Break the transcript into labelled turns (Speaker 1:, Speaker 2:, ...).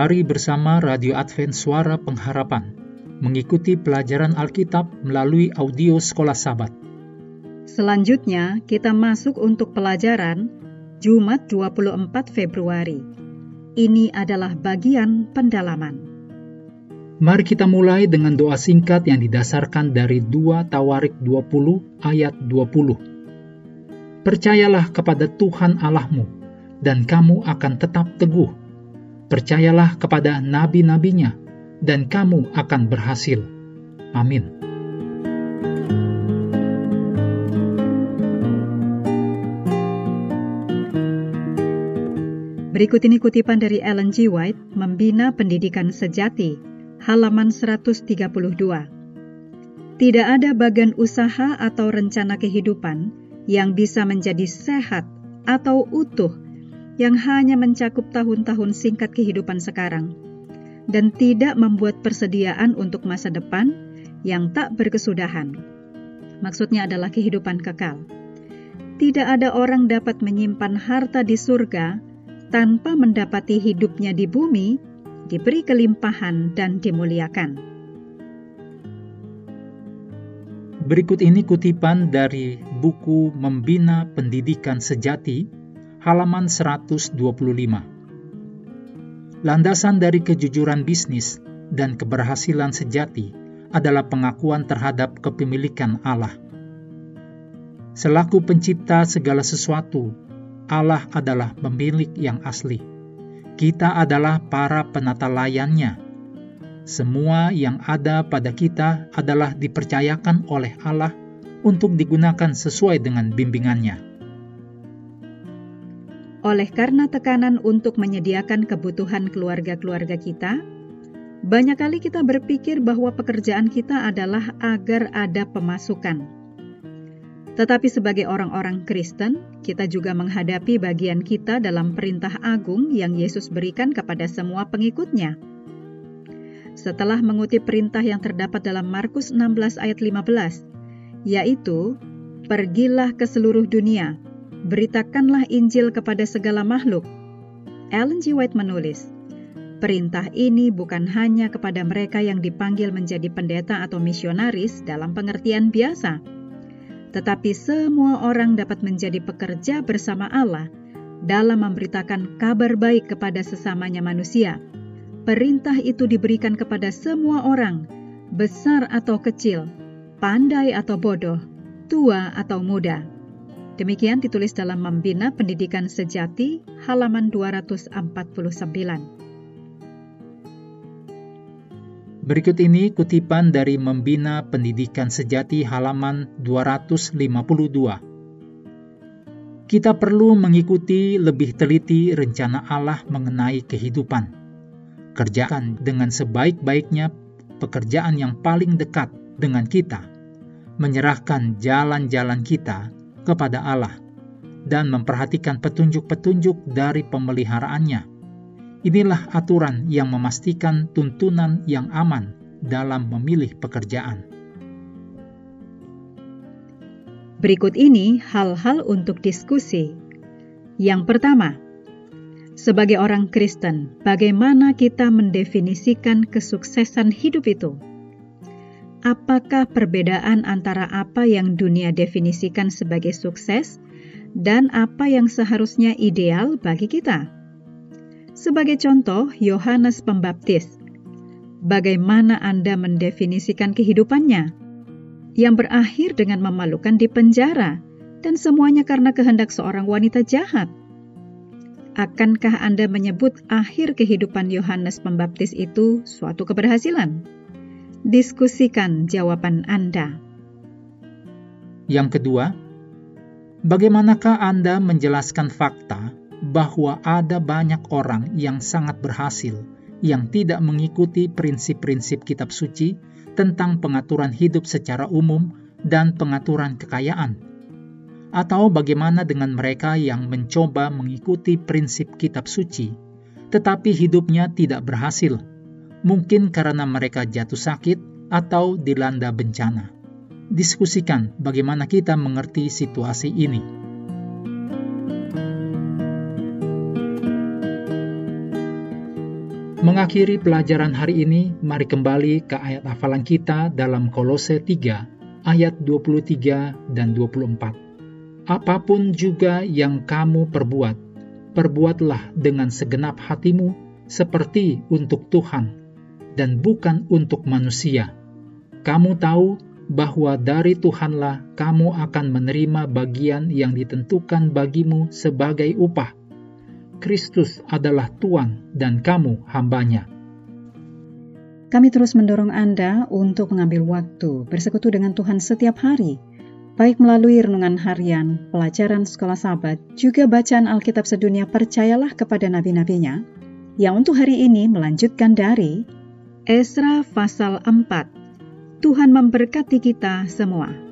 Speaker 1: Mari bersama Radio Advent Suara Pengharapan mengikuti pelajaran Alkitab melalui audio Sekolah Sabat.
Speaker 2: Selanjutnya, kita masuk untuk pelajaran Jumat 24 Februari. Ini adalah bagian pendalaman.
Speaker 1: Mari kita mulai dengan doa singkat yang didasarkan dari 2 Tawarik 20 ayat 20. Percayalah kepada Tuhan Allahmu, dan kamu akan tetap teguh Percayalah kepada nabi-nabinya, dan kamu akan berhasil. Amin.
Speaker 2: Berikut ini kutipan dari Ellen G. White, Membina Pendidikan Sejati, halaman 132. Tidak ada bagian usaha atau rencana kehidupan yang bisa menjadi sehat atau utuh yang hanya mencakup tahun-tahun singkat kehidupan sekarang dan tidak membuat persediaan untuk masa depan yang tak berkesudahan. Maksudnya adalah kehidupan kekal. Tidak ada orang dapat menyimpan harta di surga tanpa mendapati hidupnya di bumi diberi kelimpahan dan dimuliakan.
Speaker 1: Berikut ini kutipan dari buku Membina Pendidikan Sejati halaman 125. Landasan dari kejujuran bisnis dan keberhasilan sejati adalah pengakuan terhadap kepemilikan Allah. Selaku pencipta segala sesuatu, Allah adalah pemilik yang asli. Kita adalah para penata layannya. Semua yang ada pada kita adalah dipercayakan oleh Allah untuk digunakan sesuai dengan bimbingannya.
Speaker 2: Oleh karena tekanan untuk menyediakan kebutuhan keluarga-keluarga kita, banyak kali kita berpikir bahwa pekerjaan kita adalah agar ada pemasukan. Tetapi sebagai orang-orang Kristen, kita juga menghadapi bagian kita dalam perintah agung yang Yesus berikan kepada semua pengikutnya. Setelah mengutip perintah yang terdapat dalam Markus 16 ayat 15, yaitu, Pergilah ke seluruh dunia, beritakanlah Injil kepada segala makhluk. Ellen G. White menulis, Perintah ini bukan hanya kepada mereka yang dipanggil menjadi pendeta atau misionaris dalam pengertian biasa, tetapi semua orang dapat menjadi pekerja bersama Allah dalam memberitakan kabar baik kepada sesamanya manusia. Perintah itu diberikan kepada semua orang, besar atau kecil, pandai atau bodoh, tua atau muda. Demikian ditulis dalam Membina Pendidikan Sejati halaman 249.
Speaker 1: Berikut ini kutipan dari Membina Pendidikan Sejati halaman 252. Kita perlu mengikuti lebih teliti rencana Allah mengenai kehidupan. Kerjakan dengan sebaik-baiknya pekerjaan yang paling dekat dengan kita. Menyerahkan jalan-jalan kita kepada Allah dan memperhatikan petunjuk-petunjuk dari pemeliharaannya. Inilah aturan yang memastikan tuntunan yang aman dalam memilih pekerjaan.
Speaker 2: Berikut ini hal-hal untuk diskusi. Yang pertama, sebagai orang Kristen, bagaimana kita mendefinisikan kesuksesan hidup itu? Apakah perbedaan antara apa yang dunia definisikan sebagai sukses dan apa yang seharusnya ideal bagi kita. Sebagai contoh, Yohanes Pembaptis. Bagaimana Anda mendefinisikan kehidupannya? Yang berakhir dengan memalukan di penjara, dan semuanya karena kehendak seorang wanita jahat. Akankah Anda menyebut akhir kehidupan Yohanes Pembaptis itu suatu keberhasilan? Diskusikan jawaban Anda.
Speaker 1: Yang kedua, bagaimanakah Anda menjelaskan fakta bahwa ada banyak orang yang sangat berhasil yang tidak mengikuti prinsip-prinsip kitab suci tentang pengaturan hidup secara umum dan pengaturan kekayaan? Atau bagaimana dengan mereka yang mencoba mengikuti prinsip kitab suci, tetapi hidupnya tidak berhasil mungkin karena mereka jatuh sakit atau dilanda bencana. Diskusikan bagaimana kita mengerti situasi ini. Mengakhiri pelajaran hari ini, mari kembali ke ayat hafalan kita dalam Kolose 3 ayat 23 dan 24. Apa pun juga yang kamu perbuat, perbuatlah dengan segenap hatimu seperti untuk Tuhan dan bukan untuk manusia. Kamu tahu bahwa dari Tuhanlah kamu akan menerima bagian yang ditentukan bagimu sebagai upah Kristus adalah Tuhan dan kamu hambanya.
Speaker 2: Kami terus mendorong Anda untuk mengambil waktu bersekutu dengan Tuhan setiap hari, baik melalui renungan harian, pelajaran sekolah sahabat, juga bacaan Alkitab sedunia percayalah kepada nabi-nabinya, yang untuk hari ini melanjutkan dari Esra pasal 4. Tuhan memberkati kita semua.